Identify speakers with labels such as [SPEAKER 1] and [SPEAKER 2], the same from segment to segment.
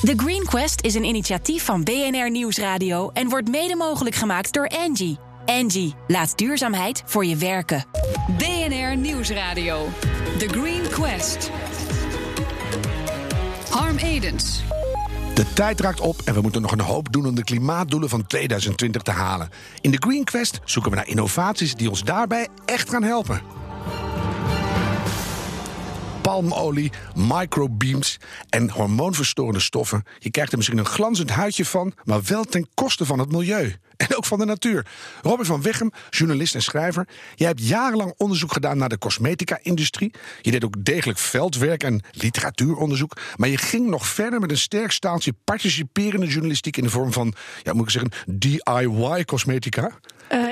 [SPEAKER 1] The Green Quest is een initiatief van BNR Nieuwsradio en wordt mede mogelijk gemaakt door Angie. Angie, laat duurzaamheid voor je werken.
[SPEAKER 2] BNR Nieuwsradio. The Green Quest. Harm Edens.
[SPEAKER 3] De tijd raakt op en we moeten nog een hoop doen om de klimaatdoelen van 2020 te halen. In de Green Quest zoeken we naar innovaties die ons daarbij echt gaan helpen. Palmolie, microbeams en hormoonverstorende stoffen. Je krijgt er misschien een glanzend huidje van, maar wel ten koste van het milieu. En ook van de natuur. Robert van Weghem, journalist en schrijver. Jij hebt jarenlang onderzoek gedaan naar de cosmetica-industrie. Je deed ook degelijk veldwerk en literatuuronderzoek. Maar je ging nog verder met een sterk staaltje participerende journalistiek in de vorm van, ja, moet ik zeggen, DIY-cosmetica.
[SPEAKER 4] Uh,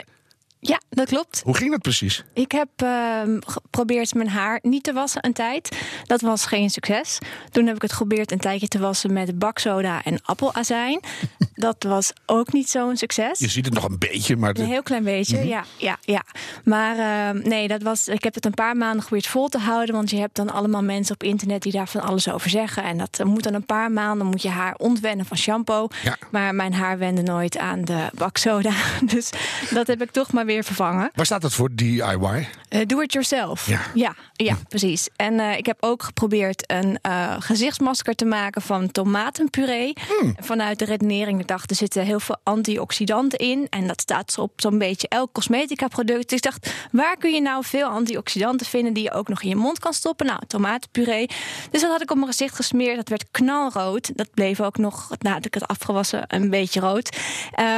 [SPEAKER 4] ja, dat klopt.
[SPEAKER 3] Hoe ging dat precies?
[SPEAKER 4] Ik heb uh, geprobeerd mijn haar niet te wassen een tijd. Dat was geen succes. Toen heb ik het geprobeerd een tijdje te wassen met baksoda en appelazijn. dat was ook niet zo'n succes.
[SPEAKER 3] Je ziet het nog een beetje, maar...
[SPEAKER 4] Een heel klein beetje, mm -hmm. ja, ja, ja. Maar uh, nee, dat was, ik heb het een paar maanden geprobeerd vol te houden. Want je hebt dan allemaal mensen op internet die daar van alles over zeggen. En dat moet dan een paar maanden, moet je haar ontwennen van shampoo.
[SPEAKER 3] Ja.
[SPEAKER 4] Maar mijn haar wende nooit aan de baksoda. Dus dat heb ik toch maar weer vervangen.
[SPEAKER 3] Waar staat dat voor, DIY?
[SPEAKER 4] Uh, do it yourself.
[SPEAKER 3] Ja,
[SPEAKER 4] ja, ja precies. En uh, ik heb ook geprobeerd een uh, gezichtsmasker te maken van tomatenpuree.
[SPEAKER 3] Hmm.
[SPEAKER 4] Vanuit de redenering, ik dacht, er zitten heel veel antioxidanten in. En dat staat op zo'n beetje elk cosmetica product. Dus ik dacht, waar kun je nou veel antioxidanten vinden die je ook nog in je mond kan stoppen? Nou, tomatenpuree. Dus dat had ik op mijn gezicht gesmeerd. Dat werd knalrood. Dat bleef ook nog, nadat ik het afgewassen, een beetje rood.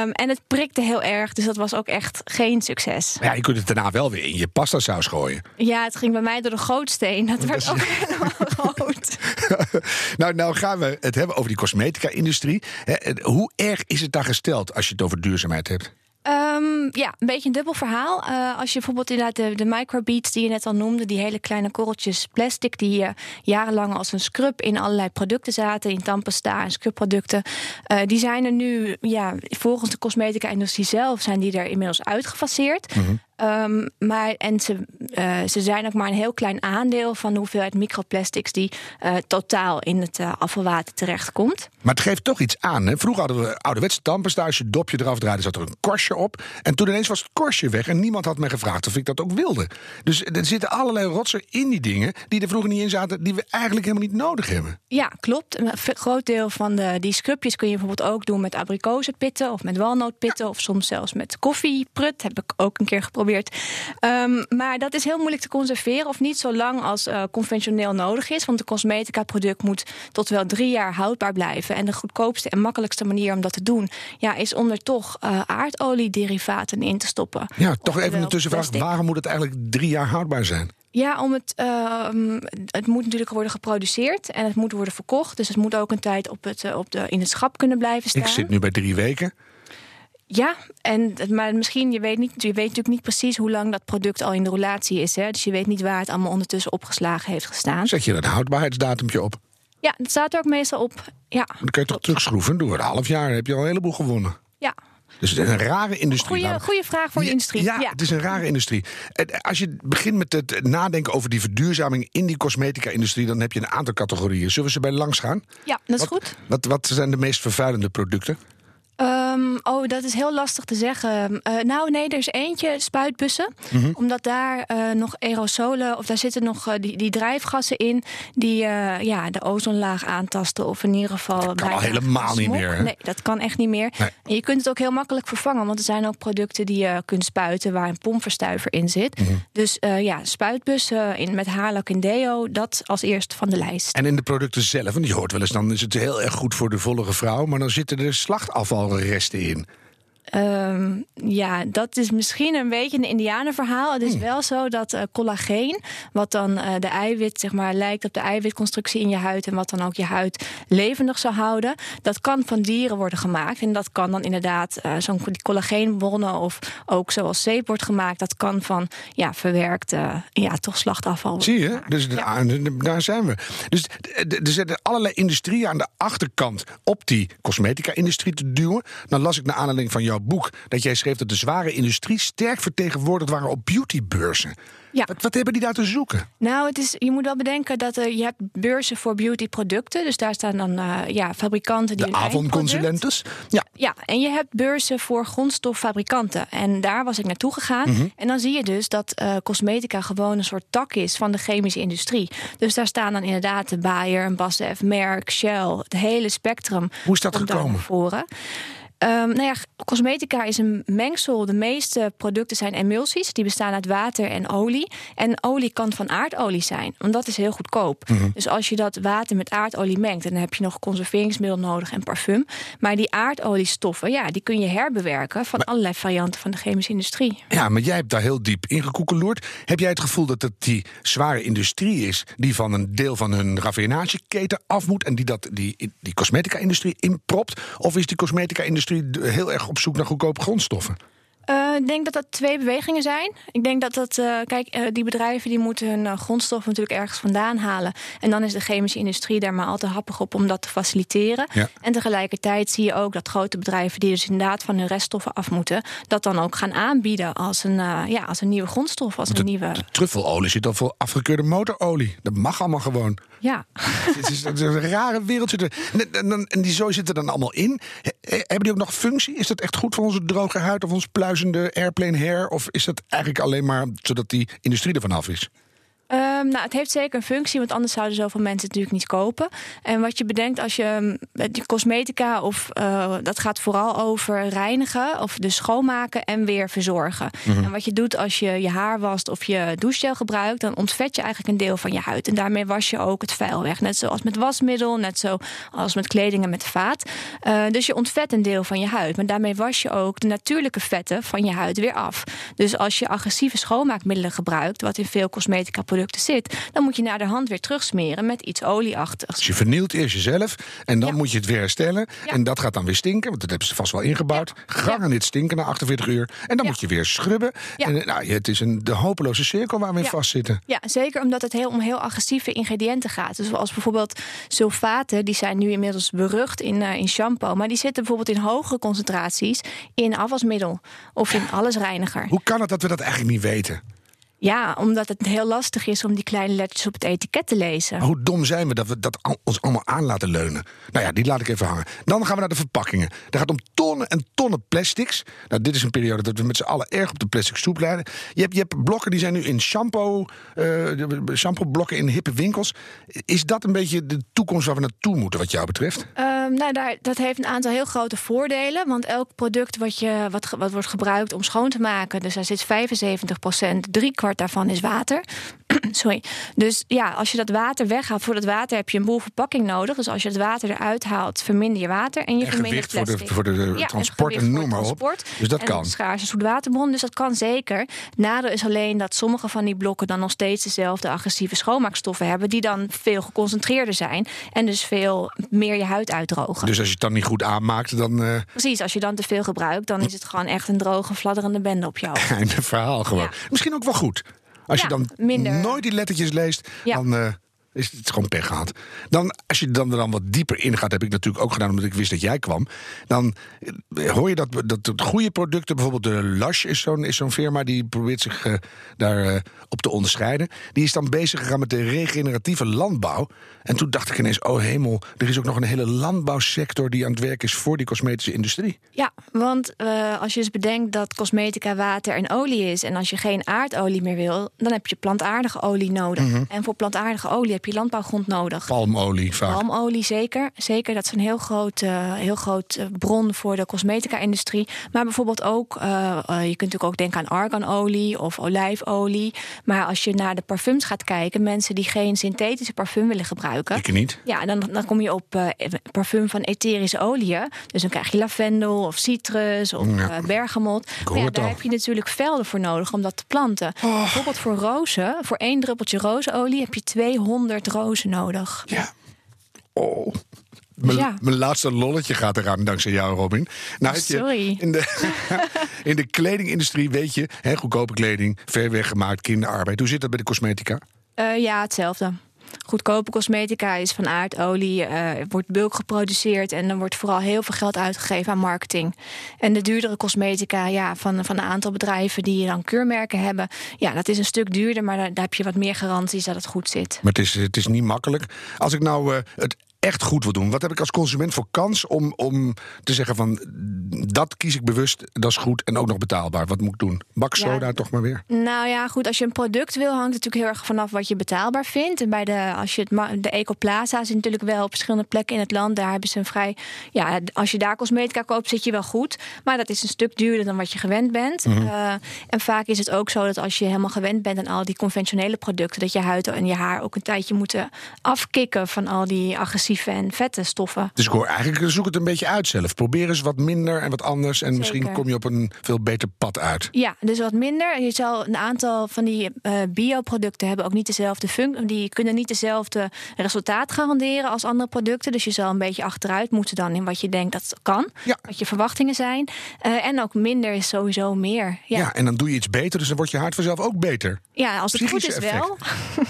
[SPEAKER 4] Um, en het prikte heel erg. Dus dat was ook echt geen succes.
[SPEAKER 3] Ja, je kunt het daarna wel weer in je pastasaus gooien.
[SPEAKER 4] Ja, het ging bij mij door de gootsteen. Dat werd ook helemaal rood.
[SPEAKER 3] nou, nou gaan we het hebben over die cosmetica-industrie. Hoe erg is het daar gesteld als je het over duurzaamheid hebt?
[SPEAKER 4] Um, ja, een beetje een dubbel verhaal. Uh, als je bijvoorbeeld inderdaad de, de microbeads die je net al noemde, die hele kleine korreltjes plastic die uh, jarenlang als een scrub in allerlei producten zaten, in tandpasta en scrubproducten, uh, die zijn er nu, ja, volgens de cosmetica-industrie zelf, zijn die er inmiddels uitgefaseerd.
[SPEAKER 3] -hmm.
[SPEAKER 4] Um, maar, en ze, uh, ze zijn ook maar een heel klein aandeel van de hoeveelheid microplastics die uh, totaal in het uh, afvalwater terechtkomt.
[SPEAKER 3] Maar het geeft toch iets aan. Hè? Vroeger hadden we ouderwetse tandpasta. Als je dopje eraf draaide, zat er een korstje op. En toen ineens was het korstje weg. En niemand had me gevraagd of ik dat ook wilde. Dus er zitten allerlei rotsen in die dingen die er vroeger niet in zaten, die we eigenlijk helemaal niet nodig hebben.
[SPEAKER 4] Ja, klopt. Een groot deel van de, die scrubjes kun je bijvoorbeeld ook doen met abrikozenpitten of met walnootpitten. Ja. Of soms zelfs met koffieprut. Heb ik ook een keer geprobeerd. Um, maar dat is heel moeilijk te conserveren of niet zo lang als uh, conventioneel nodig is. Want een cosmetica-product moet tot wel drie jaar houdbaar blijven. En de goedkoopste en makkelijkste manier om dat te doen, ja, is om er toch uh, aardoliederivaten in te stoppen.
[SPEAKER 3] Ja, toch even een tussenvraag. Waarom moet het eigenlijk drie jaar houdbaar zijn?
[SPEAKER 4] Ja, om het, uh, het moet natuurlijk worden geproduceerd en het moet worden verkocht. Dus het moet ook een tijd op het, uh, op de, in het schap kunnen blijven staan.
[SPEAKER 3] Ik zit nu bij drie weken.
[SPEAKER 4] Ja, en, maar misschien, je weet, niet, je weet natuurlijk niet precies hoe lang dat product al in de relatie is. Hè? Dus je weet niet waar het allemaal ondertussen opgeslagen heeft gestaan.
[SPEAKER 3] Zet je dat houdbaarheidsdatumtje op?
[SPEAKER 4] Ja, dat staat er ook meestal op. Ja.
[SPEAKER 3] Dan kun je toch terugschroeven. Door een half jaar heb je al een heleboel gewonnen.
[SPEAKER 4] Ja,
[SPEAKER 3] dus het is een rare industrie.
[SPEAKER 4] Goeie, goeie vraag voor de industrie.
[SPEAKER 3] Ja, ja, het is een rare industrie. Als je begint met het nadenken over die verduurzaming in die cosmetica-industrie, dan heb je een aantal categorieën. Zullen we ze bij langs gaan?
[SPEAKER 4] Ja, dat is
[SPEAKER 3] wat,
[SPEAKER 4] goed.
[SPEAKER 3] Wat, wat zijn de meest vervuilende producten?
[SPEAKER 4] Um, oh, dat is heel lastig te zeggen. Uh, nou, nee, er is eentje, spuitbussen.
[SPEAKER 3] Mhm.
[SPEAKER 4] Mm -hmm. Omdat daar uh, nog aerosolen, of daar zitten nog uh, die, die drijfgassen in... die ja, de ozonlaag aantasten, of in ieder geval...
[SPEAKER 3] Dat kan al helemaal niet meer. Hè?
[SPEAKER 4] Nee, dat kan echt niet meer.
[SPEAKER 3] Nee.
[SPEAKER 4] En je kunt het ook heel makkelijk vervangen... want er zijn ook producten die je kunt spuiten... waar een pompverstuiver in zit.
[SPEAKER 3] Mhm.
[SPEAKER 4] Mm -hmm. Dus ja, spuitbussen in, met haarlak en deo... dat als eerst van de lijst.
[SPEAKER 3] En in de producten zelf, want je hoort wel eens... dan is het heel erg goed voor de vollige vrouw... maar dan zitten er terroristen in.
[SPEAKER 4] Um, ja, dat is misschien een beetje een indianenverhaal. Het is
[SPEAKER 3] Hmm.
[SPEAKER 4] wel zo dat uh, collageen, wat dan uh, de eiwit, zeg maar, lijkt op de eiwitconstructie in je huid en wat dan ook je huid levendig zou houden, dat kan van dieren worden gemaakt. En dat kan dan inderdaad uh, zo'n collageenbonnen of ook zoals zeep wordt gemaakt, dat kan van ja, verwerkt ja, toch slachtafval.
[SPEAKER 3] Zie je? Dus ja. daar zijn we. Dus er zitten allerlei industrieën aan de achterkant op die cosmetica-industrie te duwen. Dan las ik naar aanleiding van jouw boek dat jij schreef dat de zware industrie sterk vertegenwoordigd waren op beautybeurzen.
[SPEAKER 4] Ja.
[SPEAKER 3] Wat, wat hebben die daar te zoeken?
[SPEAKER 4] Nou, het is, je moet wel bedenken dat er, je hebt beurzen voor beautyproducten. Dus daar staan dan eh, ja, fabrikanten die
[SPEAKER 3] De avondconsulentes? Ja.
[SPEAKER 4] Ja, en je hebt beurzen voor grondstoffabrikanten. En daar was ik naartoe gegaan.
[SPEAKER 3] Mhm.
[SPEAKER 4] En dan zie je dus dat eh, cosmetica gewoon een soort tak is van de chemische industrie. Dus daar staan dan inderdaad de Bayer, een BASF, Merck, Shell, het hele spectrum.
[SPEAKER 3] Hoe is dat gekomen?
[SPEAKER 4] voren. Ehm, nou ja, cosmetica is een mengsel. De meeste producten zijn emulsies. Die bestaan uit water en olie. En olie kan van aardolie zijn, want dat is heel goedkoop.
[SPEAKER 3] Mhm.
[SPEAKER 4] Dus als je dat water met aardolie mengt... dan heb je nog conserveringsmiddel nodig en parfum. Maar die aardoliestoffen, ja, die kun je herbewerken... van allerlei varianten van de chemische industrie.
[SPEAKER 3] Ja, maar jij hebt daar heel diep in gekoekeloerd. Heb jij het gevoel dat het die zware industrie is die van een deel van hun raffinageketen af moet en die dat die, die cosmetica-industrie inpropt? Of is die cosmetica-industrie heel erg op zoek naar goedkope grondstoffen?
[SPEAKER 4] Ik denk dat dat twee bewegingen zijn. Ik denk dat dat, eh, kijk, eh, die bedrijven die moeten hun eh, grondstoffen natuurlijk ergens vandaan halen. En dan is de chemische industrie daar maar al te happig op om dat te faciliteren.
[SPEAKER 3] Ja.
[SPEAKER 4] En tegelijkertijd zie je ook dat grote bedrijven die dus inderdaad van hun reststoffen af moeten, dat dan ook gaan aanbieden als een, ja, als een nieuwe grondstof, als een nieuwe.
[SPEAKER 3] De truffelolie zit al voor afgekeurde motorolie. Dat mag allemaal gewoon.
[SPEAKER 4] Ja.
[SPEAKER 3] Het is, het is een rare wereld. er- En, en, en die zooi zit er dan allemaal in. He- he- hebben die ook nog functie? Is dat echt goed voor onze droge huid of ons pluizende airplane hair? Of is dat eigenlijk alleen maar zodat die industrie ervan af is?
[SPEAKER 4] Ehm, nou, het heeft zeker een functie, want anders zouden zoveel mensen het natuurlijk niet kopen. En wat je bedenkt als je mm, die cosmetica of eh, dat gaat vooral over reinigen of dus schoonmaken en weer verzorgen. En wat je doet als je je haar wast of je douchegel gebruikt, dan ontvet je eigenlijk een deel van je huid. En daarmee was je ook het vuil weg. Net zoals met wasmiddel, net zoals met kleding en met vaat. Eh, dus je ontvet een deel van je huid. Maar daarmee was je ook de natuurlijke vetten van je huid weer af. Dus als je agressieve schoonmaakmiddelen gebruikt, wat in veel cosmetica producten zit, dan moet je naar de hand weer terugsmeren met iets olieachtigs.
[SPEAKER 3] Dus je vernielt eerst jezelf en dan
[SPEAKER 4] Ja.
[SPEAKER 3] moet je het weer herstellen.
[SPEAKER 4] Ja.
[SPEAKER 3] En dat gaat dan weer stinken, want dat hebben ze vast wel ingebouwd. Gang aan dit stinken na 48 uur. En dan moet je weer schrubben.
[SPEAKER 4] Ja.
[SPEAKER 3] En nou, het is een de hopeloze cirkel waar we in vastzitten.
[SPEAKER 4] Ja, zeker omdat het heel, om heel agressieve ingrediënten gaat. Dus zoals bijvoorbeeld sulfaten, die zijn nu inmiddels berucht in, eh, in shampoo. Maar die zitten bijvoorbeeld in hogere concentraties in afwasmiddel of in allesreiniger.
[SPEAKER 3] Hoe kan het dat we dat eigenlijk niet weten?
[SPEAKER 4] Ja, omdat het heel lastig is om die kleine lettertjes op het etiket te lezen.
[SPEAKER 3] Maar hoe dom zijn we dat we dat ons allemaal aan laten leunen? Nou ja, die laat ik even hangen. Dan gaan we naar de verpakkingen. Het gaat om tonnen en tonnen plastics. Nou, dit is een periode dat we met z'n allen erg op de plastic stoep leiden. Je hebt, je hebt blokken die zijn nu in shampoo, eh shampoo blokken in hippe winkels. Is dat een beetje de toekomst waar we naartoe moeten, wat jou betreft?
[SPEAKER 4] Ehm, nou, daar, dat heeft een aantal heel grote voordelen. Want elk product wat, je, wat, wat wordt gebruikt om schoon te maken, dus daar zit 75 procent, drie kwart daarvan is water. Sorry. Dus ja, als je dat water weghaalt, voor dat water heb je een boel verpakking nodig. Dus als je het water eruit haalt, verminder je water en je
[SPEAKER 3] En
[SPEAKER 4] vermindert
[SPEAKER 3] gewicht voor de,
[SPEAKER 4] plastic.
[SPEAKER 3] voor de
[SPEAKER 4] Ja,
[SPEAKER 3] transport en noem maar op. Dus dat
[SPEAKER 4] en
[SPEAKER 3] kan.
[SPEAKER 4] Schaarse zoetwaterbron, dus dat kan zeker. Nadeel is alleen dat sommige van die blokken dan nog steeds dezelfde agressieve schoonmaakstoffen hebben, die dan veel geconcentreerder zijn en dus veel meer je huid uitdrogen.
[SPEAKER 3] Dus als je het dan niet goed aanmaakt, dan eh
[SPEAKER 4] Precies, als je dan te veel gebruikt, dan is het gewoon echt een droge, fladderende bende op jou.
[SPEAKER 3] einde verhaal gewoon.
[SPEAKER 4] Ja.
[SPEAKER 3] Misschien ook wel goed. Als je dan
[SPEAKER 4] minder.
[SPEAKER 3] nooit die lettertjes leest,
[SPEAKER 4] Ja.
[SPEAKER 3] dan eh, is het gewoon pech gehad. Dan, als je dan er dan wat dieper in gaat, heb ik natuurlijk ook gedaan omdat ik wist dat jij kwam. Dan eh, hoor je dat, dat goede producten, bijvoorbeeld de Lush is zo'n is zo'n firma die probeert zich eh, daar eh, op te onderscheiden. Die is dan bezig gegaan met de regeneratieve landbouw. En toen dacht ik ineens, oh hemel, er is ook nog een hele landbouwsector die aan het werk is voor die cosmetische industrie.
[SPEAKER 4] Ja, want als je dus bedenkt dat cosmetica water en olie is... en als je geen aardolie meer wil, dan heb je plantaardige olie nodig.
[SPEAKER 3] Mhm.
[SPEAKER 4] En voor plantaardige olie heb je landbouwgrond nodig.
[SPEAKER 3] Palmolie vaak.
[SPEAKER 4] Palmolie zeker. Zeker, dat is een heel groot, eh, heel groot eh, bron voor de cosmetica-industrie. Maar bijvoorbeeld ook, eh, je kunt natuurlijk ook denken aan arganolie of olijfolie. Maar als je naar de parfums gaat kijken, mensen die geen synthetische parfum willen gebruiken.
[SPEAKER 3] Ik niet.
[SPEAKER 4] Ja, dan, dan kom je op parfum van etherische oliën. Dus dan krijg je lavendel of citrus of
[SPEAKER 3] Ja.
[SPEAKER 4] bergamot. Maar ja, daar
[SPEAKER 3] al.
[SPEAKER 4] heb je natuurlijk velden voor nodig om dat te planten. Bijvoorbeeld voor rozen, voor één druppeltje rozenolie heb je 200 rozen nodig.
[SPEAKER 3] Ja. Oh. Mijn,
[SPEAKER 4] Ja.
[SPEAKER 3] mijn laatste lolletje gaat eraan dankzij jou, Robin. Nou,
[SPEAKER 4] Sorry.
[SPEAKER 3] In de, in de kledingindustrie weet je, hè, goedkope kleding, ver weg gemaakt, kinderarbeid. Hoe zit dat bij de cosmetica?
[SPEAKER 4] Eh, ja, hetzelfde. Goedkope cosmetica is van aardolie, uh, wordt bulk geproduceerd en er wordt vooral heel veel geld uitgegeven aan marketing. En de duurdere cosmetica ja, van, van een aantal bedrijven die dan keurmerken hebben, ja, dat is een stuk duurder, maar daar, daar heb je wat meer garanties dat het goed zit.
[SPEAKER 3] Maar het is, het is niet makkelijk. Als ik nou uh, het echt goed wil doen? Wat heb ik als consument voor kans om, om te zeggen van dat kies ik bewust, dat is goed en ook nog betaalbaar? Wat moet ik doen? Bak soda ja, toch maar weer?
[SPEAKER 4] Nou ja, goed, als je een product wil, hangt het natuurlijk heel erg vanaf wat je betaalbaar vindt. En bij de, als je het, de Ecoplaza is natuurlijk wel op verschillende plekken in het land. Daar hebben ze een vrij. Ja, als je daar cosmetica koopt, zit je wel goed. Maar dat is een stuk duurder dan wat je gewend bent. Mm -hmm. uh, en vaak is het ook zo dat als je helemaal gewend bent aan al die conventionele producten, dat je huid en je haar ook een tijdje moeten afkicken van al die agressieve en vette stoffen.
[SPEAKER 3] Dus ik hoor eigenlijk, zoek het een beetje uit zelf. Probeer eens wat minder en wat anders. En Zeker. misschien kom je op een veel beter pad uit.
[SPEAKER 4] Ja, dus wat minder. Je zal een aantal van die uh, bioproducten hebben ook niet dezelfde functie. Die kunnen niet dezelfde resultaat garanderen als andere producten. Dus je zal een beetje achteruit moeten dan in wat je denkt dat kan. Ja. Wat je verwachtingen zijn. Uh, en ook minder is sowieso meer.
[SPEAKER 3] Ja. ja. en dan doe je iets beter. Dus dan wordt je hart vanzelf ook beter.
[SPEAKER 4] Ja, als het goed is effect. wel.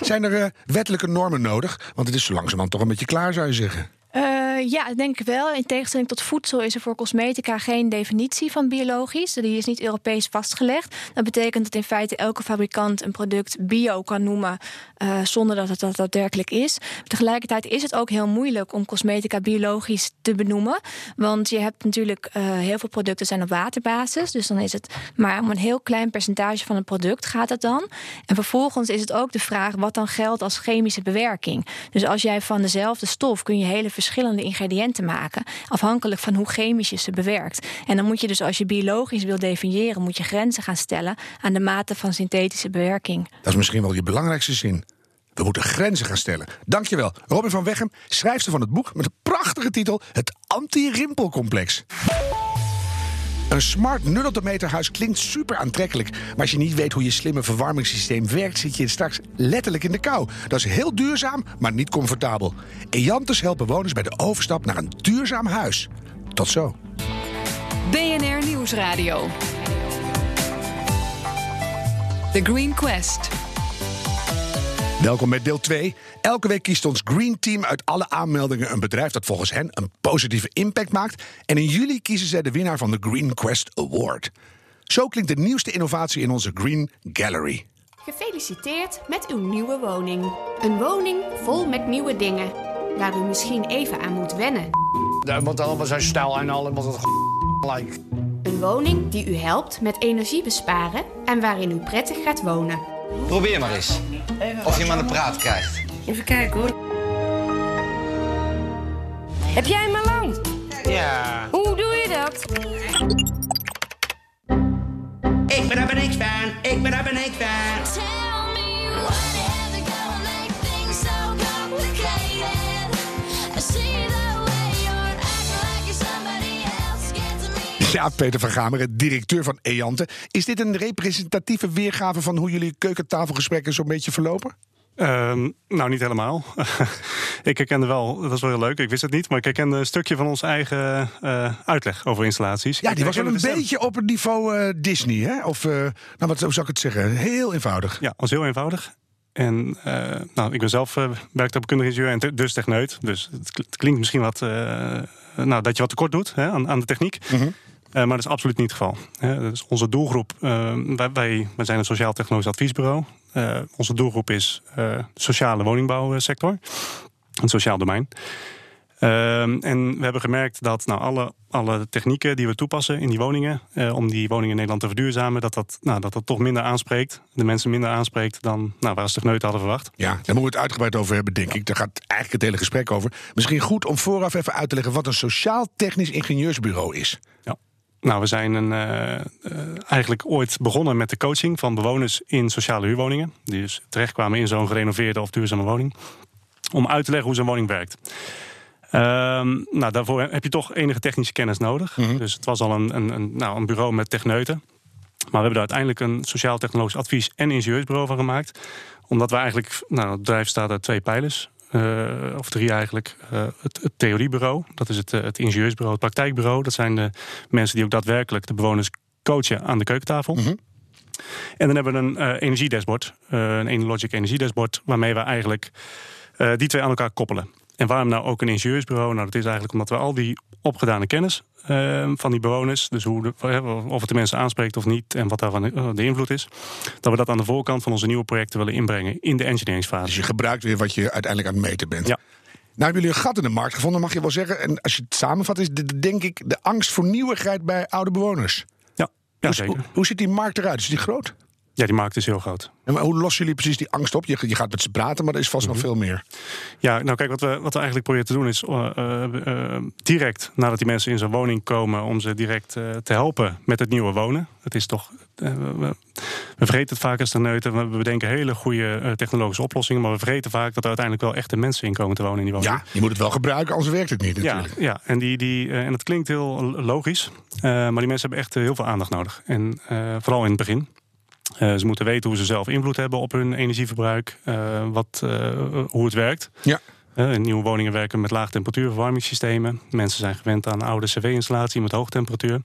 [SPEAKER 3] Zijn er uh, wettelijke normen nodig? Want het is zo langzamerhand toch een beetje klaar, zou je zeggen.
[SPEAKER 4] Uh, ja, denk ik wel. In tegenstelling tot voedsel is er voor cosmetica geen definitie van biologisch. Die is niet Europees vastgelegd. Dat betekent dat in feite elke fabrikant een product bio kan noemen uh, zonder dat het dat daadwerkelijk is. Tegelijkertijd is het ook heel moeilijk om cosmetica biologisch te benoemen. Want je hebt natuurlijk uh, heel veel producten zijn op waterbasis. Dus dan is het maar om een heel klein percentage van een product gaat het dan. En vervolgens is het ook de vraag wat dan geldt als chemische bewerking. Dus als jij van dezelfde stof kun je hele verschillende ingrediënten maken, afhankelijk van hoe chemisch je ze bewerkt. En dan moet je dus als je biologisch wil definiëren, moet je grenzen gaan stellen aan de mate van synthetische bewerking.
[SPEAKER 3] Dat is misschien wel je belangrijkste zin. We moeten grenzen gaan stellen. Dankjewel, Robin van Weghem, schrijfster van het boek met de prachtige titel Het Anti-Rimpelcomplex. Een smart 0 huis klinkt super aantrekkelijk. Maar als je niet weet hoe je slimme verwarmingssysteem werkt, zit je straks letterlijk in de kou. Dat is heel duurzaam, maar niet comfortabel. Eantes helpen bewoners bij de overstap naar een duurzaam huis. Tot zo.
[SPEAKER 2] BNR Nieuwsradio. The Green Quest.
[SPEAKER 3] Welkom bij deel 2. Elke week kiest ons Green Team uit alle aanmeldingen een bedrijf dat volgens hen een positieve impact maakt. En in juli kiezen zij de winnaar van de Green Quest Award. Zo klinkt de nieuwste innovatie in onze Green Gallery.
[SPEAKER 5] Gefeliciteerd met uw nieuwe woning. Een woning vol met nieuwe dingen, waar u misschien even aan moet wennen.
[SPEAKER 6] Moet allemaal zijn stijl en allemaal het gelijk.
[SPEAKER 5] Een woning die u helpt met energie besparen en waarin u prettig gaat wonen.
[SPEAKER 7] Probeer maar eens. Of je hem aan de praat krijgt.
[SPEAKER 8] Even kijken hoor. Heb jij hem al lang?
[SPEAKER 7] Ja.
[SPEAKER 8] Hoe doe je dat?
[SPEAKER 9] Ik ben er niks van. Ik ben er niks van.
[SPEAKER 3] Ja, Peter van Gameren, directeur van Eante. Is dit een representatieve weergave van hoe jullie keukentafelgesprekken zo'n beetje verlopen?
[SPEAKER 10] Um, nou, niet helemaal. ik herkende wel, dat was wel heel leuk, ik wist het niet, maar ik herkende een stukje van ons eigen uh, uitleg over installaties.
[SPEAKER 3] Ja, die
[SPEAKER 10] was
[SPEAKER 3] wel een beetje op het niveau uh, Disney, hè? Of, uh, nou, wat zou ik het zeggen? Heel eenvoudig.
[SPEAKER 10] Ja, was heel eenvoudig. En nou, ik ben zelf werktuigbekundig ingenieur en dus techneut. Dus het klinkt misschien wat, nou, dat je wat tekort doet hè, aan, aan de techniek. Mm -hmm. Uh, maar dat is absoluut niet het geval. dus onze doelgroep, uh, wij, wij, wij, zijn een sociaal-technologisch adviesbureau. Uh, onze doelgroep is de sociale woningbouwsector, een sociaal domein. En we hebben gemerkt dat nou, alle, alle technieken die we toepassen in die woningen, om die woningen in Nederland te verduurzamen, dat dat, nou, dat dat toch minder aanspreekt, de mensen minder aanspreekt dan nou, waar ze techneuten hadden verwacht.
[SPEAKER 3] Ja, daar moeten we het uitgebreid over hebben, denk ja. ik. Daar gaat eigenlijk het hele gesprek over. Misschien goed om vooraf even uit te leggen wat een sociaal-technisch ingenieursbureau is.
[SPEAKER 10] Ja. Nou, we zijn een, uh, uh, eigenlijk ooit begonnen met de coaching van bewoners in sociale huurwoningen. Die dus terechtkwamen in zo'n gerenoveerde of duurzame woning. Om uit te leggen hoe zo'n woning werkt. Um, nou, daarvoor heb je toch enige technische kennis nodig. Mm -hmm. Dus het was al een, een, een, nou, een bureau met techneuten. Maar we hebben daar uiteindelijk een sociaal-technologisch advies- en ingenieursbureau van gemaakt. Omdat we eigenlijk, nou, het bedrijf staat uit twee pijlers. Uh, of drie eigenlijk. Uh, het, het, theoriebureau, dat is het, het ingenieursbureau. Het praktijkbureau, dat zijn de mensen die ook daadwerkelijk de bewoners coachen aan de keukentafel. Mm -hmm. En dan hebben we een uh, energiedashboard, een Enologic energiedashboard, waarmee we eigenlijk Eh, die twee aan elkaar koppelen. En waarom nou ook een ingenieursbureau? Nou, dat is eigenlijk omdat we al die opgedane kennis uh, van die bewoners, dus hoe de, of het de mensen aanspreekt of niet en wat daarvan de, de invloed is, dat we dat aan de voorkant van onze nieuwe projecten willen inbrengen in de engineeringsfase.
[SPEAKER 3] Dus je gebruikt weer wat je uiteindelijk aan het meten bent.
[SPEAKER 10] Ja.
[SPEAKER 3] Nou hebben jullie een gat in de markt gevonden, mag je wel zeggen. En als je het samenvat, is dit, denk ik de angst voor nieuwigheid bij oude bewoners.
[SPEAKER 10] Ja, ja zeker.
[SPEAKER 3] Hoe, hoe ziet die markt eruit? Is die groot?
[SPEAKER 10] Ja, die markt is heel groot.
[SPEAKER 3] En maar hoe lossen jullie precies die angst op? Je, je gaat met ze praten, maar er is vast nog veel meer.
[SPEAKER 10] Ja, nou kijk, wat we, wat we eigenlijk proberen te doen is uh, uh, uh, direct nadat die mensen in zo'n woning komen, om ze direct te helpen met het nieuwe wonen. Het is toch. we, we vergeten het vaak als de neuten. We bedenken hele goede technologische oplossingen, maar we vergeten vaak dat er uiteindelijk wel echte mensen in komen te wonen in die woning.
[SPEAKER 3] Ja, je moet het wel gebruiken, anders werkt het niet natuurlijk.
[SPEAKER 10] Ja, ja. en, die, die, en dat klinkt heel logisch, maar die mensen hebben echt heel veel aandacht nodig. En vooral in het begin. Uh, ze moeten weten hoe ze zelf invloed hebben op hun energieverbruik, uh, wat, uh, hoe het werkt.
[SPEAKER 3] Ja.
[SPEAKER 10] in nieuwe woningen werken met laag temperatuur verwarmingssystemen. Mensen zijn gewend aan oude cv-installatie met hoogtemperatuur. Uh,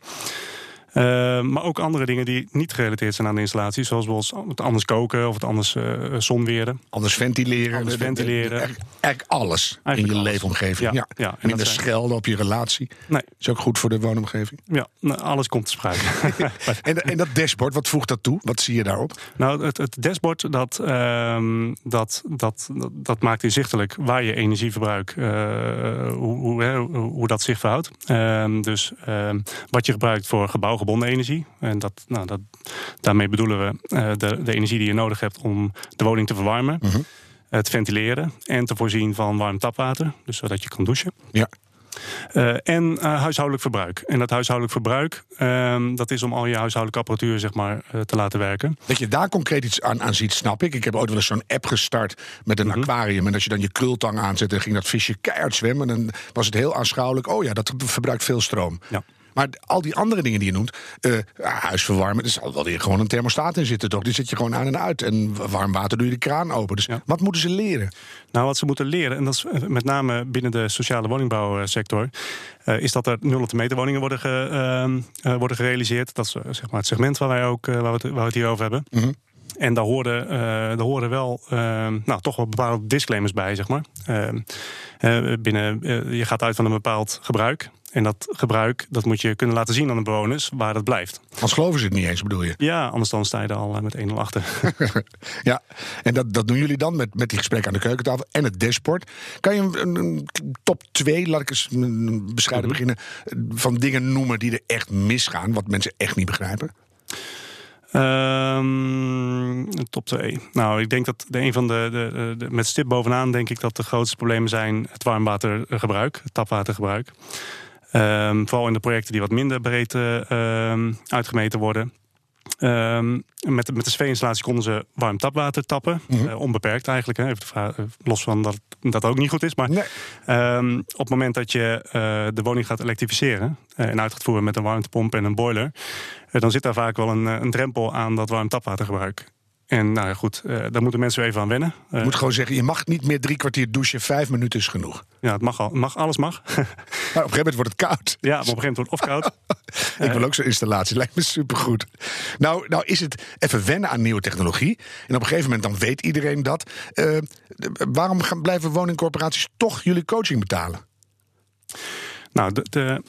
[SPEAKER 10] maar ook andere dingen die niet gerelateerd zijn aan de installatie. Zoals bijvoorbeeld het anders koken of het anders uh, zonweren.
[SPEAKER 3] Anders ventileren.
[SPEAKER 10] Anders ventileren.
[SPEAKER 3] Eigenlijk alles eigenlijk in je alles. leefomgeving. Ja, ja. ja. Minder zijn... schelden op je relatie.
[SPEAKER 10] Nee.
[SPEAKER 3] Is ook goed voor de woonomgeving.
[SPEAKER 10] Ja, nou, alles komt te sprake.
[SPEAKER 3] en, en, dat dashboard, wat voegt dat toe? Wat zie je daarop?
[SPEAKER 10] Nou, het, het dashboard dat, uh, dat, dat, dat, dat, maakt inzichtelijk waar je energieverbruik, uh, hoe, hoe, hoe, hoe, dat zich verhoudt. Ehm, dus ehm, wat je gebruikt voor gebouw gebonden energie. En dat, nou, dat, daarmee bedoelen we uh, de, de, energie die je nodig hebt om de woning te verwarmen,
[SPEAKER 3] -hmm.
[SPEAKER 10] te ventileren en te voorzien van warm tapwater, dus zodat je kan douchen.
[SPEAKER 3] Ja.
[SPEAKER 10] Uh, en uh, huishoudelijk verbruik. En dat huishoudelijk verbruik, uh, dat is om al je huishoudelijke apparatuur zeg maar, te laten werken.
[SPEAKER 3] Dat je daar concreet iets aan, aan ziet, snap ik. Ik heb ooit wel eens zo'n app gestart met een
[SPEAKER 10] Mhm.
[SPEAKER 3] mm -hmm. aquarium. En als je dan je krultang aanzet, dan ging dat visje keihard zwemmen. En dan was het heel aanschouwelijk. Oh ja, dat verbruikt veel stroom.
[SPEAKER 10] Ja.
[SPEAKER 3] Maar al die andere dingen die je noemt, uh, huisverwarmen, er zal wel weer gewoon een thermostaat in zitten, toch? Die zet je gewoon aan en uit. En warm water doe je de kraan open. Dus ja. wat moeten ze leren?
[SPEAKER 10] Nou, wat ze moeten leren, en dat is met name binnen de sociale woningbouwsector, uh, is dat er nul op de meter woningen worden, ge, uh, uh, worden gerealiseerd. Dat is zeg maar het segment waar wij ook waar we, het, waar we het hier over hebben.
[SPEAKER 3] Mm -hmm.
[SPEAKER 10] En daar horen, uh, daar horen wel uh, nou, toch wel bepaalde disclaimers bij, zeg maar. Uh, binnen, je gaat uit van een bepaald gebruik. En dat gebruik, dat moet je kunnen laten zien aan de bewoners waar dat blijft.
[SPEAKER 3] Anders geloven ze het niet eens, bedoel je?
[SPEAKER 10] Ja, anders dan sta je er al met 1-0 achter.
[SPEAKER 3] ja, en dat, dat doen jullie dan met, met die gesprekken aan de keukentafel en het dashboard. Kan je een, een top 2, laat ik eens bescheiden mm -hmm. beginnen, van dingen noemen die er echt misgaan, wat mensen echt niet begrijpen?
[SPEAKER 10] Um, top 2. Nou, ik denk dat de een van de, de, de, met stip bovenaan denk ik dat de grootste problemen zijn het warmwatergebruik, het tapwatergebruik. Um, vooral in de projecten die wat minder breed uh, um, uitgemeten worden. Um, met, met de SV-installatie konden ze warm tapwater tappen. Mm -hmm. uh, onbeperkt eigenlijk. Hè. Even vraag, los van dat dat ook niet goed is. Maar
[SPEAKER 3] nee.
[SPEAKER 10] um, op het moment dat je uh, de woning gaat elektrificeren... Uh, en uit gaat voeren met een warmtepomp en een boiler... dan zit daar vaak wel een, een drempel aan dat warm tapwatergebruik. En nou ja, goed, uh, daar moeten mensen even aan wennen.
[SPEAKER 3] Je moet gewoon zeggen, je mag niet meer drie kwartier douchen. Vijf minuten is genoeg.
[SPEAKER 10] Ja, het mag, al, mag alles mag.
[SPEAKER 3] Maar op een gegeven moment wordt het koud.
[SPEAKER 10] Ja, maar op een gegeven moment wordt het of koud.
[SPEAKER 3] Ik wil ook zo'n installatie, lijkt me supergoed. Nou, nou is het even wennen aan nieuwe technologie. En op een gegeven moment dan weet iedereen dat. Uh, waarom gaan, blijven woningcorporaties toch jullie coaching betalen?
[SPEAKER 10] Nou, de, de,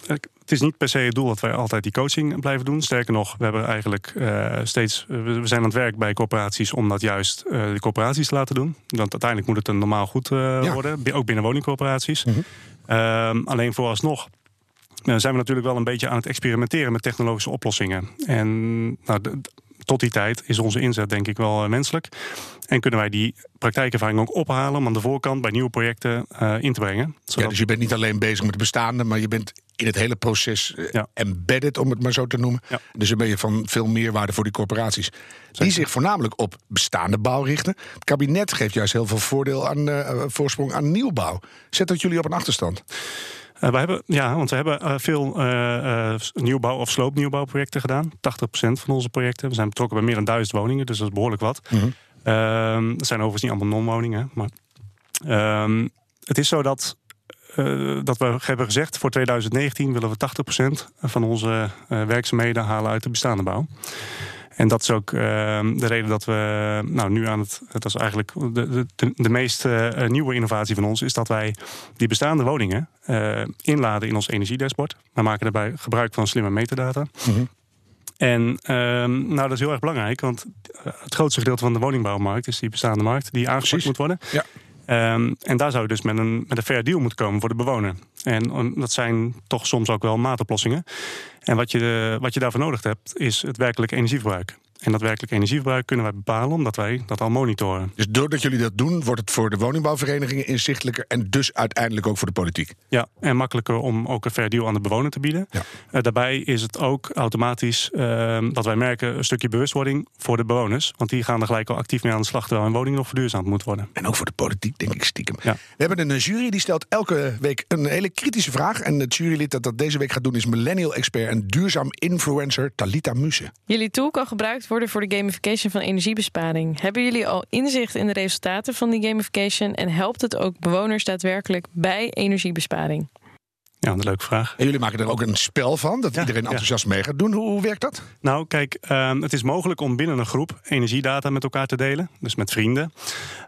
[SPEAKER 10] het is niet per se het doel dat wij altijd die coaching blijven doen. Sterker nog, we hebben eigenlijk uh, steeds. we zijn aan het werk bij corporaties om dat juist uh, de corporaties te laten doen. Want uiteindelijk moet het een normaal goed ja. worden. Ook binnen woningcorporaties.
[SPEAKER 3] Mhm.
[SPEAKER 10] Mm -hmm. alleen vooralsnog. zijn we natuurlijk wel een beetje aan het experimenteren met technologische oplossingen. En nou, de, tot die tijd is onze inzet denk ik wel menselijk. En kunnen wij die praktijkervaring ook ophalen om aan de voorkant bij nieuwe projecten uh, in te brengen.
[SPEAKER 3] Zodat... Ja, dus je bent niet alleen bezig met de bestaande, maar je bent in het hele proces ja. embedded, om het maar zo te noemen.
[SPEAKER 10] Ja.
[SPEAKER 3] Dus dan ben je van veel meerwaarde voor die corporaties. Zeker. Die zich voornamelijk op bestaande bouw richten. Het kabinet geeft juist heel veel voordeel aan uh, voorsprong aan nieuwbouw. Zet dat jullie op een achterstand?
[SPEAKER 10] Uh, we hebben, ja, want we hebben uh, veel uh, nieuwbouw- of sloopnieuwbouwprojecten gedaan. 80% van onze projecten. We zijn betrokken bij meer dan duizend woningen, dus dat is behoorlijk wat.
[SPEAKER 3] Mm -hmm.
[SPEAKER 10] dat zijn overigens niet allemaal non-woningen. Maar uh, het is zo dat, uh, dat we hebben gezegd... voor 2019 willen we 80% van onze uh, werkzaamheden halen uit de bestaande bouw. En dat is ook ehm, de reden dat we nou, nu aan het. Dat is eigenlijk de, de, de meest eh, nieuwe innovatie van ons. Is dat wij die bestaande woningen eh, inladen in ons energiedashboard. We maken daarbij gebruik van slimme metadata. En ehm, nou, dat is heel erg belangrijk, want eh, het grootste gedeelte van de woningbouwmarkt is die bestaande markt die aangepakt moet worden.
[SPEAKER 3] Ja.
[SPEAKER 10] Ehm, en daar zou je dus met een, met een fair deal moeten komen voor de bewoner. En dat zijn toch soms ook wel maatoplossingen. En wat je, wat je daarvoor nodig hebt, is het werkelijk energieverbruik. En dat werkelijk energieverbruik kunnen wij bepalen omdat wij dat al monitoren.
[SPEAKER 3] Dus doordat jullie dat doen, wordt het voor de woningbouwverenigingen inzichtelijker en dus uiteindelijk ook voor de politiek.
[SPEAKER 10] Ja, en makkelijker om ook een fair deal aan de bewoner te bieden.
[SPEAKER 3] Ja.
[SPEAKER 10] Uh, daarbij is het ook automatisch uh, dat wij merken een stukje bewustwording voor de bewoners. Want die gaan er gelijk al actief mee aan de slag terwijl een woning nog verduurzaamd moet worden.
[SPEAKER 3] En ook voor de politiek, denk ik stiekem.
[SPEAKER 10] Ja.
[SPEAKER 3] We hebben een jury die stelt elke week een hele kritische vraag. En het jurylid dat dat deze week gaat doen is millennial-expert en duurzaam influencer Talita Muse.
[SPEAKER 11] Jullie tool kan gebruikt worden voor de gamification van energiebesparing. Hebben jullie al inzicht in de resultaten van die gamification en helpt het ook bewoners daadwerkelijk bij energiebesparing?
[SPEAKER 10] Ja, een leuke vraag.
[SPEAKER 3] En jullie maken er ook een spel van, dat
[SPEAKER 10] Ja,
[SPEAKER 3] iedereen
[SPEAKER 10] ja.
[SPEAKER 3] enthousiast mee gaat doen. Hoe, hoe werkt dat?
[SPEAKER 10] Nou, kijk, ehm, het is mogelijk om binnen een groep energiedata met elkaar te delen. Dus met vrienden.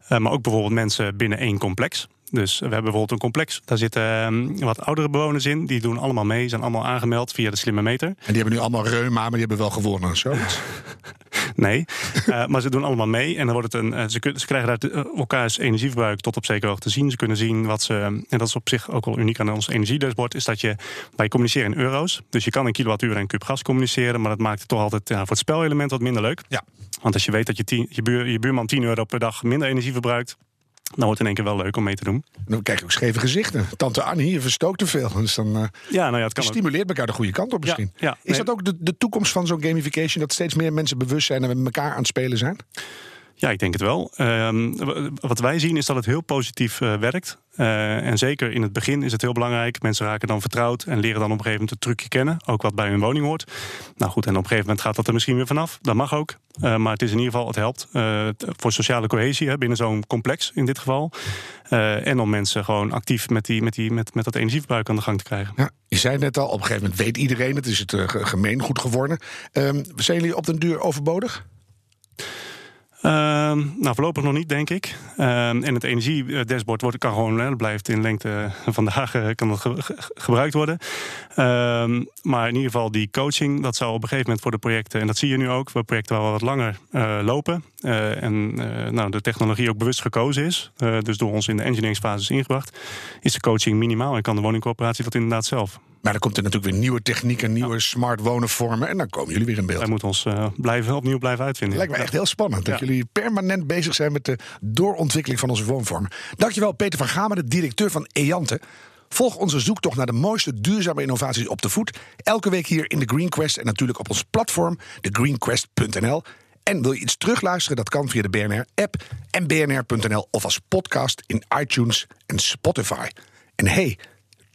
[SPEAKER 10] Eh, maar ook bijvoorbeeld mensen binnen één complex. Dus we hebben bijvoorbeeld een complex. Daar zitten ehm, wat oudere bewoners in. Die doen allemaal mee, zijn allemaal aangemeld via de slimme meter.
[SPEAKER 3] En die hebben nu allemaal reuma, maar die hebben wel gewonnen. Zoiets.
[SPEAKER 10] Nee, Eh, maar ze doen allemaal mee. En dan wordt het een, eh, ze, kun- ze krijgen daar eh, elkaars energieverbruik tot op zekere hoogte te zien. Ze kunnen zien wat ze. En dat is op zich ook wel uniek aan ons energiedashboard. Is dat je. Wij communiceren in euro's. Dus je kan in kilowattuur en kub gas communiceren. Maar dat maakt het toch altijd ja, voor het spelelement wat minder leuk.
[SPEAKER 3] Ja.
[SPEAKER 10] Want als je weet dat je, tien, je, buur, je buurman 10 euro per dag minder energie verbruikt. Dan wordt het in één keer wel leuk om mee te doen.
[SPEAKER 3] Dan krijg je ook scheve gezichten. Tante Annie, je verstookt te veel. Dus dan eh,
[SPEAKER 10] Ja, nou ja, het kan ook.
[SPEAKER 3] stimuleert elkaar de goede kant op misschien.
[SPEAKER 10] Ja, ja.
[SPEAKER 3] Is dat ook de, de toekomst van zo'n gamification? Dat steeds meer mensen bewust zijn en met elkaar aan het spelen zijn?
[SPEAKER 10] Ja, ik denk het wel. Ehm, wat wij zien is dat het heel positief eh, werkt. Eh, en zeker in het begin is het heel belangrijk. Mensen raken dan vertrouwd en leren dan op een gegeven moment het trucje kennen. Ook wat bij hun woning hoort. Nou goed, en op een gegeven moment gaat dat er misschien weer vanaf. Dat mag ook. Eh, maar het is in ieder geval, het helpt voor sociale cohesie hè, binnen zo'n complex in dit geval. En om mensen gewoon actief met, die, met, die, met, met dat energieverbruik aan de gang te krijgen.
[SPEAKER 3] Ja, je zei net al, op een gegeven moment weet iedereen het. Is het ge- gemeengoed geworden. Ehm, zijn jullie op den duur overbodig?
[SPEAKER 10] Ehm, nou, voorlopig nog niet, denk ik. Ehm, en het energiedashboard wordt, kan gewoon, blijft in lengte van de dagen kan dat ge- ge- gebruikt worden. Ehm, maar in ieder geval die coaching, dat zou op een gegeven moment voor de projecten, en dat zie je nu ook, waar projecten wel wat langer eh, lopen. eh, en eh, nou, de technologie ook bewust gekozen is, eh, dus door ons in de engineeringsfase is ingebracht, is de coaching minimaal en kan de woningcorporatie dat inderdaad zelf.
[SPEAKER 3] Maar dan komt er natuurlijk weer nieuwe technieken, nieuwe smart wonen vormen. En dan komen jullie weer in beeld.
[SPEAKER 10] Wij moeten ons eh, blijven, opnieuw blijven uitvinden.
[SPEAKER 3] Lijkt me echt heel spannend dat jullie permanent bezig zijn met de doorontwikkeling van onze woonvormen. Dankjewel Peter van Gamer, de directeur van Eante. Volg onze zoektocht naar de mooiste duurzame innovaties op de voet. Elke week hier in de Green Quest en natuurlijk op ons platform, thegreenquest.nl. En wil je iets terugluisteren? Dat kan via de BNR-app en bnr.nl of als podcast in iTunes en Spotify. En hey,